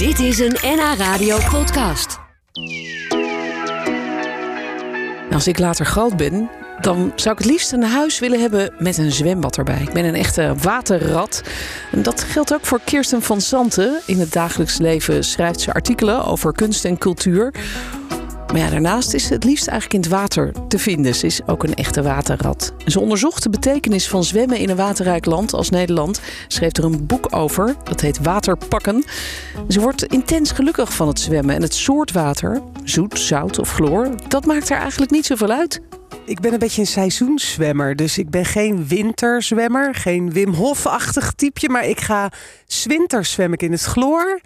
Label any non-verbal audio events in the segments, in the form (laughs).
Dit is een NH Radio podcast. Als ik later groot ben, dan zou ik het liefst een huis willen hebben met een zwembad erbij. Ik ben een echte waterrat. En dat geldt ook voor Kirsten van Santen. In het dagelijks leven schrijft ze artikelen over kunst en cultuur. Maar ja, daarnaast is ze het liefst eigenlijk in het water te vinden. Ze is ook een echte waterrat. Ze onderzocht de betekenis van zwemmen in een waterrijk land als Nederland. Schreef er een boek over. Dat heet Waterpakken. Ze wordt intens gelukkig van het zwemmen. En het soort water, zoet, zout of chloor, dat maakt er eigenlijk niet zoveel uit. Ik ben een beetje een seizoenszwemmer. Dus ik ben geen winterzwemmer. Geen Wim Hof-achtig typeje. Maar ik ga ik in het chloor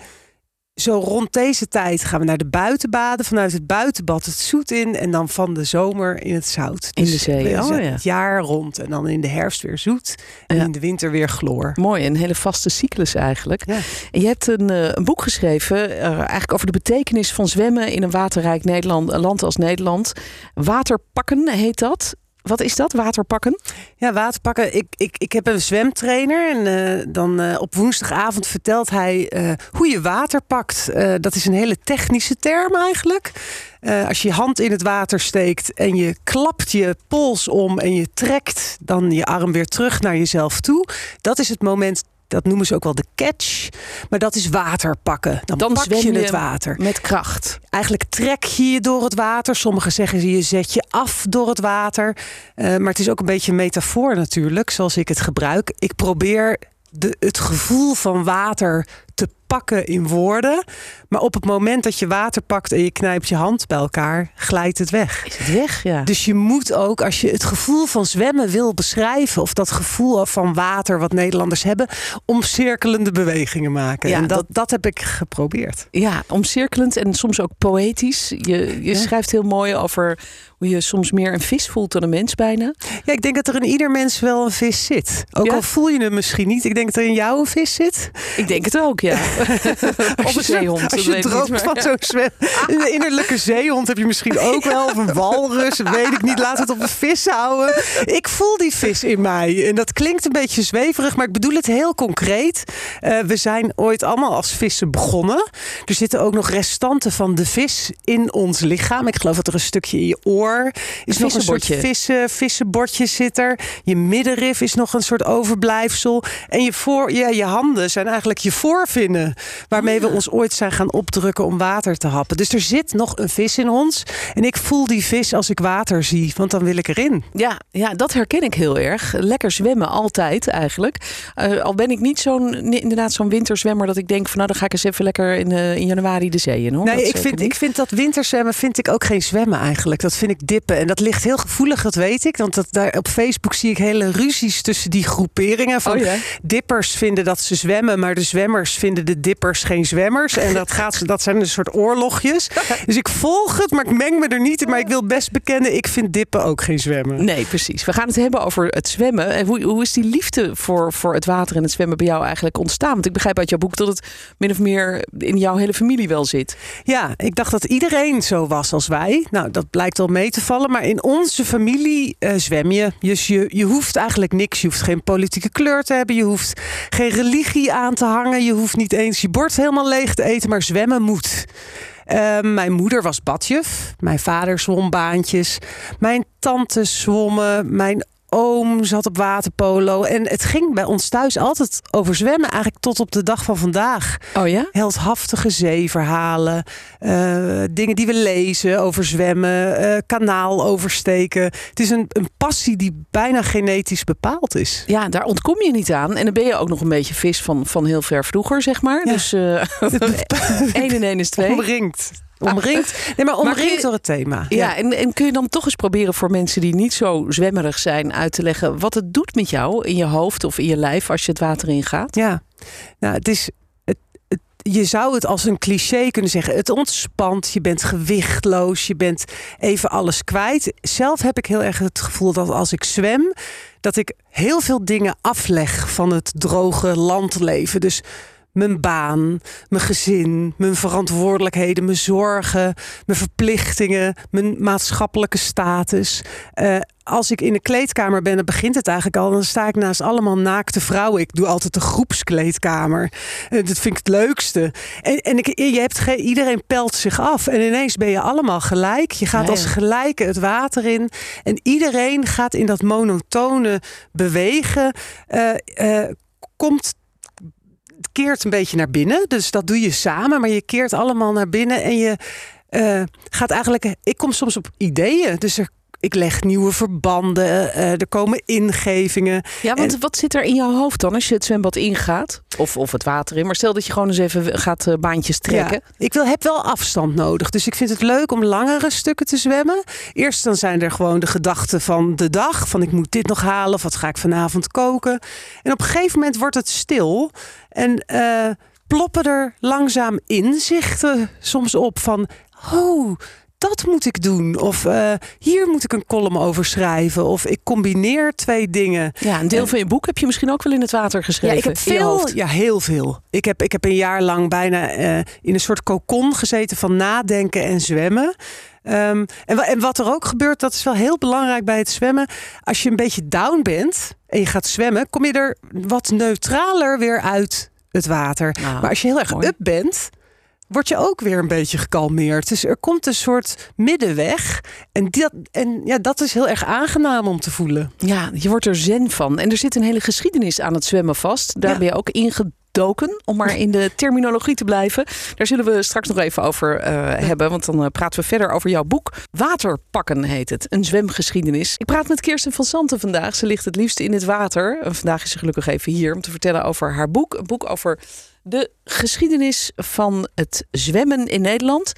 zo rond deze tijd gaan we naar de buitenbaden. Vanuit het buitenbad het zoet in. En dan van de zomer in het zout. In de dus zee, oh, ja. Het jaar rond. En dan in de herfst weer zoet. En in de winter weer chloor. Mooi, een hele vaste cyclus eigenlijk. Ja. En je hebt een, eh, een boek geschreven. Uh, eigenlijk over de betekenis van zwemmen in een waterrijk Nederland, land als Nederland. Waterpakken heet dat. Wat is dat, waterpakken? Ja, waterpakken. Ik, ik, ik heb een zwemtrainer. En uh, dan uh, op woensdagavond vertelt hij uh, hoe je water pakt. dat is een hele technische term eigenlijk. als je je hand in het water steekt en je klapt je pols om en je trekt dan je arm weer terug naar jezelf toe. Dat is het moment dat noemen ze ook wel de catch. Maar dat is water pakken. Dan, Dan pak je het water. Met kracht. Eigenlijk trek je je door het water. Sommigen zeggen je zet je af door het water. Uh, maar het is ook een beetje een metafoor natuurlijk, zoals ik het gebruik. Ik probeer de, het gevoel van water te pakken in woorden. Maar op het moment dat je water pakt en je knijpt je hand bij elkaar, glijdt het weg. Is het weg, ja. Dus je moet ook, als je het gevoel van zwemmen wil beschrijven, of dat gevoel van water wat Nederlanders hebben, omcirkelende bewegingen maken. Ja, en dat, dat, heb ik geprobeerd. Ja, omcirkelend en soms ook poëtisch. Je, je schrijft heel mooi over hoe je soms meer een vis voelt dan een mens bijna. Ja, ik denk dat er in ieder mens wel een vis zit. Ook al voel je hem misschien niet. Ik denk dat er in jou een vis zit. Ik denk het ook, ja. (laughs) of een zeehond. Als je droomt van zo'n zwem. (laughs) Een innerlijke zeehond heb je misschien ook wel. Of een walrus, weet ik niet. Laat het op een vis houden. Ik voel die vis in mij. En dat klinkt een beetje zweverig, maar ik bedoel het heel concreet. Uh, we zijn ooit allemaal als vissen begonnen. Er zitten ook nog restanten van de vis in ons lichaam. Ik geloof dat er een stukje in je oor is nog een soort vissen, vissenbordje zit er. Je middenrif is nog een soort overblijfsel. En je, voor, ja, je handen zijn eigenlijk je voorvinnen waarmee we ons ooit zijn gaan opdrukken om water te happen. Dus er zit nog een vis in ons. En ik voel die vis als ik water zie, want dan wil ik erin. Ja, ja dat herken ik heel erg. Lekker zwemmen, altijd eigenlijk. Uh, al ben ik niet zo'n inderdaad zo'n winterzwemmer dat ik denk van nou dan ga ik eens even lekker in, uh, in januari de zee in. Hoor. Nee, ik vind, ik vind dat winterzwemmen vind ik ook geen zwemmen eigenlijk. Dat vind ik dippen. En dat ligt heel gevoelig, dat weet ik. Want dat, daar, op Facebook zie ik hele ruzies tussen die groeperingen. Van oh Dippers vinden dat ze zwemmen, maar de zwemmers vinden de dippers geen zwemmers. En dat, gaat, dat zijn een soort oorlogjes. (laughs) Dus ik volg het, maar ik meng me er niet in. Maar ik wil best bekennen, ik vind dippen ook geen zwemmen. Nee, precies. We gaan het hebben over het zwemmen. En hoe, hoe is die liefde voor, voor het water en het zwemmen bij jou eigenlijk ontstaan? Want ik begrijp uit jouw boek dat het min of meer in jouw hele familie wel zit. Ja, ik dacht dat iedereen zo was als wij. Nou, dat blijkt wel mee te vallen. Maar in onze familie uh, zwem je. Dus je, je hoeft eigenlijk niks. Je hoeft geen politieke kleur te hebben. Je hoeft geen religie aan te hangen. Je hoeft niet je bord helemaal leeg te eten, maar zwemmen moet. Uh, mijn moeder was badjuf. Mijn vader zwom baantjes. Mijn tante zwommen. Mijn oom zat op waterpolo. En het ging bij ons thuis altijd over zwemmen. Eigenlijk tot op de dag van vandaag. Oh ja? Heldhaftige zeeverhalen. Uh, dingen die we lezen over zwemmen. Uh, kanaal oversteken. Het is een, een passie die bijna genetisch bepaald is. Ja, daar ontkom je niet aan. En dan ben je ook nog een beetje vis van, van heel ver vroeger, zeg maar. Ja. Dus uh, (laughs) (laughs) één en één is twee. Omringd omringd. Nee, maar omringd door het thema. Ja, En, en kun je dan toch eens proberen voor mensen die niet zo zwemmerig zijn uit te leggen wat het doet met jou in je hoofd of in je lijf als je het water ingaat? Ja, nou, het is je zou het als een cliché kunnen zeggen. Het ontspant, je bent gewichtloos, je bent even alles kwijt. Zelf heb ik heel erg het gevoel dat als ik zwem, dat ik heel veel dingen afleg van het droge landleven. Dus mijn baan, mijn gezin, mijn verantwoordelijkheden, mijn zorgen, mijn verplichtingen, mijn maatschappelijke status. Uh, als ik in de kleedkamer ben, dan begint het eigenlijk al. Dan sta ik naast allemaal naakte vrouwen. Ik doe altijd de groepskleedkamer. Uh, dat vind ik het leukste. En, en ik, je hebt geen, iedereen pelt zich af. En ineens ben je allemaal gelijk. Je gaat als gelijke het water in. En iedereen gaat in dat monotone bewegen. Uh, komt keert een beetje naar binnen. Dus dat doe je samen, maar je keert allemaal naar binnen en je uh, gaat eigenlijk. Ik kom soms op ideeën. Dus er ik leg nieuwe verbanden, uh, er komen ingevingen. Ja, want wat zit er in jouw hoofd dan als je het zwembad ingaat? Of, of het water in. Maar stel dat je gewoon eens even gaat uh, baantjes trekken. Ja, ik wil, heb wel afstand nodig. Dus ik vind het leuk om langere stukken te zwemmen. Eerst dan zijn er gewoon de gedachten van de dag. Van ik moet dit nog halen of wat ga ik vanavond koken. En op een gegeven moment wordt het stil. En uh, ploppen er langzaam inzichten soms op van... Oh, dat moet ik doen. Of uh, hier moet ik een column over schrijven. Of ik combineer twee dingen. Ja, een deel van je boek heb je misschien ook wel in het water geschreven. Ja, ik heb veel. Ja, heel veel. Ik heb, ik heb een jaar lang bijna uh, in een soort kokon gezeten van nadenken en zwemmen. Um, en, en wat er ook gebeurt, dat is wel heel belangrijk bij het zwemmen. Als je een beetje down bent en je gaat zwemmen, kom je er wat neutraler weer uit het water. Nou, maar als je heel erg mooi. up bent, word je ook weer een beetje gekalmeerd. Dus er komt een soort middenweg. En, dat, en ja, dat is heel erg aangenaam om te voelen. Ja, je wordt er zen van. En er zit een hele geschiedenis aan het zwemmen vast. Daar ben je ook ingedoken, om maar in de terminologie te blijven. Daar zullen we straks nog even over uh, hebben, want dan uh, praten we verder over jouw boek. Waterpakken heet het, een zwemgeschiedenis. Ik praat met Kirsten van Santen vandaag. Ze ligt het liefst in het water. En vandaag is ze gelukkig even hier om te vertellen over haar boek. Een boek over de geschiedenis van het zwemmen in Nederland.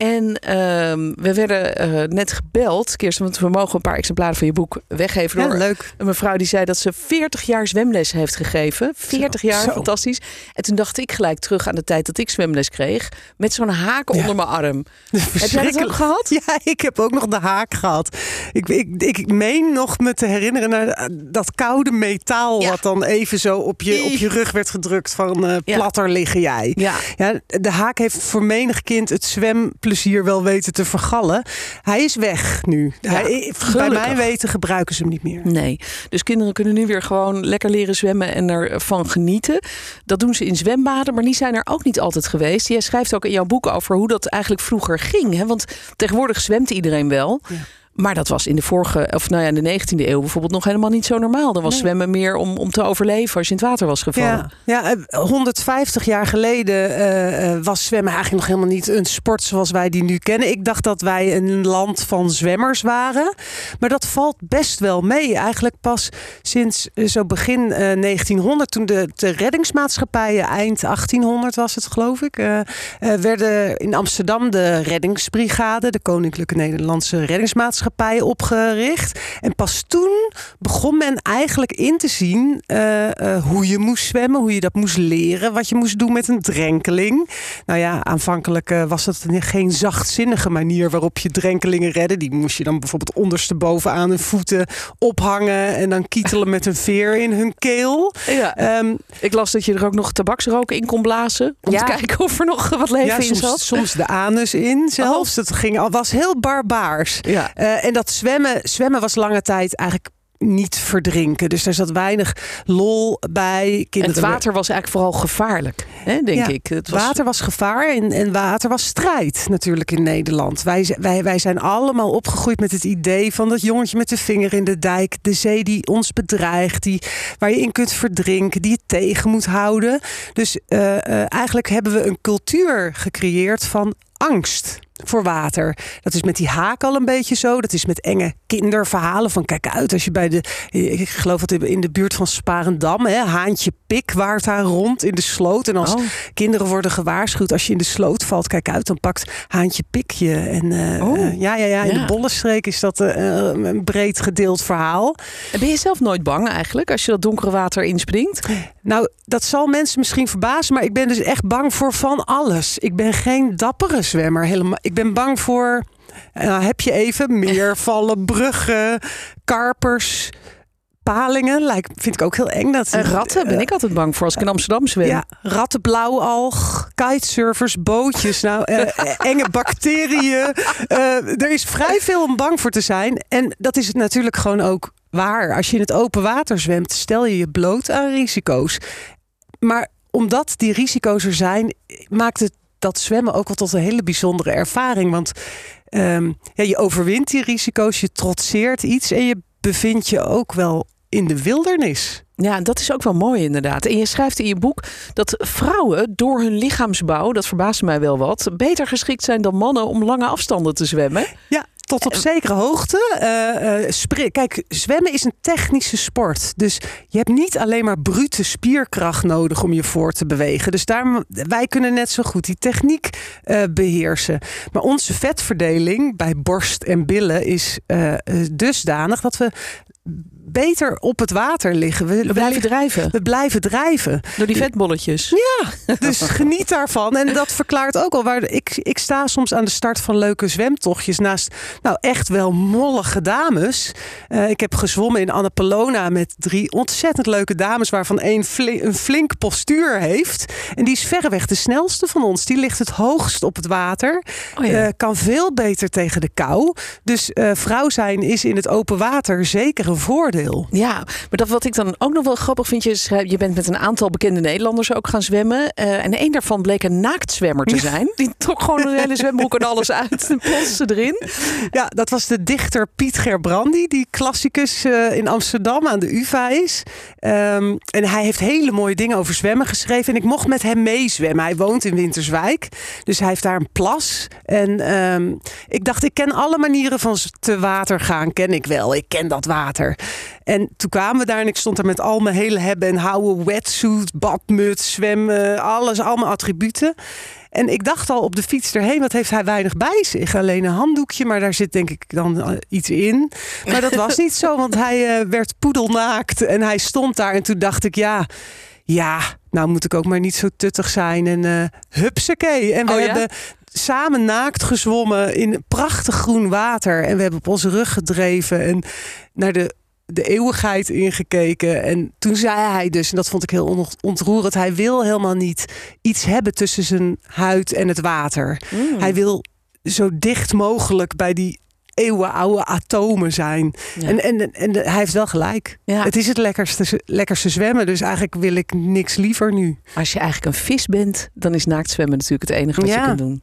En uh, we werden uh, net gebeld, Kirsten, want we mogen een paar exemplaren van je boek weggeven. Ja, door leuk. Een mevrouw die zei dat ze 40 jaar zwemles heeft gegeven. 40 zo, jaar, zo. fantastisch. En toen dacht ik gelijk terug aan de tijd dat ik zwemles kreeg. Met zo'n haak ja. onder mijn arm. (laughs) Heb jij dat ook gehad? Ja, ik heb ook nog de haak gehad. Ik, ik, ik meen nog me te herinneren naar dat koude metaal... Ja. wat dan even zo op je, op je rug werd gedrukt van uh, platter liggen jij. Ja. Ja, de haak heeft voor menig kind het zwem plezier wel weten te vergallen. Hij is weg nu. Ja, Hij, bij mij weten gebruiken ze hem niet meer. Nee, dus kinderen kunnen nu weer gewoon lekker leren zwemmen en ervan genieten. Dat doen ze in zwembaden, maar die zijn er ook niet altijd geweest. Jij schrijft ook in jouw boek over hoe dat eigenlijk vroeger ging. Hè? Want tegenwoordig zwemt iedereen wel. Ja. Maar dat was in de vorige, of nou ja, in de 19e eeuw bijvoorbeeld nog helemaal niet zo normaal. Dan was nee. zwemmen meer om, om te overleven als je in het water was gevallen. Ja, ja 150 jaar geleden uh, was zwemmen eigenlijk nog helemaal niet een sport zoals wij die nu kennen. Ik dacht dat wij een land van zwemmers waren. Maar dat valt best wel mee. Eigenlijk pas sinds zo begin uh, 1900, toen de, de reddingsmaatschappijen, eind 1800 was het geloof ik, uh, werden in Amsterdam de reddingsbrigade, de Koninklijke Nederlandse Reddingsmaatschappij opgericht. En pas toen begon men eigenlijk in te zien uh, uh, hoe je moest zwemmen, hoe je dat moest leren, wat je moest doen met een drenkeling. Nou ja, aanvankelijk uh, was dat een, geen zachtzinnige manier waarop je drenkelingen redden. Die moest je dan bijvoorbeeld ondersteboven aan hun voeten ophangen en dan kietelen met een veer in hun keel. Ja. Um, Ik las dat je er ook nog tabaksroken in kon blazen om ja. te kijken of er nog wat leven ja, in soms, zat. Soms de anus in (laughs) zelfs. Oh. Dat ging al was heel barbaars. Ja. Uh, en dat zwemmen, zwemmen was lange tijd eigenlijk niet verdrinken. Dus er zat weinig lol bij. Kinderen. Het water was eigenlijk vooral gevaarlijk, hè, denk ja, ik. Het was... Water was gevaar en, en water was strijd natuurlijk in Nederland. Wij, wij, wij zijn allemaal opgegroeid met het idee van dat jongetje met de vinger in de dijk. De zee die ons bedreigt, die, waar je in kunt verdrinken, die je tegen moet houden. Dus uh, uh, eigenlijk hebben we een cultuur gecreëerd van angst voor water. Dat is met die haak al een beetje zo. Dat is met enge kinderverhalen van kijk uit als je bij de, ik geloof dat in de buurt van Sparendam, hè, haantje pik waart daar rond in de sloot. En als oh. kinderen worden gewaarschuwd als je in de sloot valt, kijk uit, dan pakt haantje pik je. En uh, oh. uh, ja, ja, ja, in ja. de bollenstreek is dat uh, een breed gedeeld verhaal. En ben je zelf nooit bang eigenlijk als je dat donkere water inspringt? Nou, dat zal mensen misschien verbazen, maar ik ben dus echt bang voor van alles. Ik ben geen dappere zwemmer helemaal. Ik ben bang voor, nou heb je even, meer (laughs) vallen, bruggen, karpers, palingen lijkt, vind ik ook heel eng. Dat, en ratten ben ik altijd bang voor als ik in Amsterdam zwem. Ja, ratten, blauwalg, kitesurfers, bootjes. Nou, (laughs) enge bacteriën. er is vrij veel om bang voor te zijn. En dat is het natuurlijk gewoon ook waar. Als je in het open water zwemt, stel je je bloot aan risico's. Maar omdat die risico's er zijn, maakt het dat zwemmen ook wel tot een hele bijzondere ervaring. Want um, ja, je overwint die risico's, je trotseert iets en je bevindt je ook wel in de wildernis. Ja, dat is ook wel mooi inderdaad. En je schrijft in je boek dat vrouwen door hun lichaamsbouw, dat verbaast mij wel wat, beter geschikt zijn dan mannen om lange afstanden te zwemmen. Ja, tot op zekere hoogte. Uh, Kijk, zwemmen is een technische sport. Dus je hebt niet alleen maar brute spierkracht nodig om je voor te bewegen. Dus daar, wij kunnen net zo goed die techniek uh, beheersen. Maar onze vetverdeling bij borst en billen is dusdanig dat we beter op het water liggen. We, blijven drijven. We blijven drijven. Door die vetbolletjes. Ja, (laughs) dus geniet daarvan. En dat verklaart ook al waar ik, ik sta soms aan de start van leuke zwemtochtjes naast nou echt wel mollige dames. Uh, ik heb gezwommen in Annapolona met drie ontzettend leuke dames, waarvan één een flink postuur heeft. En die is verreweg de snelste van ons. Die ligt het hoogst op het water. Oh ja. uh, kan veel beter tegen de kou. Dus uh, vrouw zijn is in het open water zeker voordeel. Ja, maar dat wat ik dan ook nog wel grappig vind, je, je bent met een aantal bekende Nederlanders ook gaan zwemmen. Uh, en een daarvan bleek een naaktzwemmer te zijn. (laughs) Die trok gewoon een hele zwembroek en alles uit en plotste erin. Ja, dat was de dichter Piet Gerbrandi, die klassicus uh, in Amsterdam aan de UvA is. Um, en hij heeft hele mooie dingen over zwemmen geschreven. En ik mocht met hem meezwemmen. Hij woont in Winterswijk, dus hij heeft daar een plas. En um, ik dacht, ik ken alle manieren van te water gaan, ken ik wel. Ik ken dat water. En toen kwamen we daar en ik stond er met al mijn hele hebben en houden, wetsuit, badmuts, zwemmen, alles, allemaal attributen. En ik dacht al op de fiets erheen, wat heeft hij weinig bij zich? Alleen een handdoekje, maar daar zit denk ik dan eh, iets in. Maar dat was niet zo, want hij uh, werd poedelnaakt en hij stond daar. En toen dacht ik, ja, ja, nou moet ik ook maar niet zo tuttig zijn. En uh, hupsakee. En we oh, hebben samen naakt gezwommen in prachtig groen water. En we hebben op onze rug gedreven en naar de de eeuwigheid ingekeken. En toen zei hij dus, en dat vond ik heel ontroerend, hij wil helemaal niet iets hebben tussen zijn huid en het water. Mm. Hij wil zo dicht mogelijk bij die eeuwenoude atomen zijn. En, en, en, hij heeft wel gelijk. Het is het lekkerste, lekkerste zwemmen. Dus eigenlijk wil ik niks liever nu. Als je eigenlijk een vis bent, dan is naakt zwemmen natuurlijk het enige wat je kunt doen.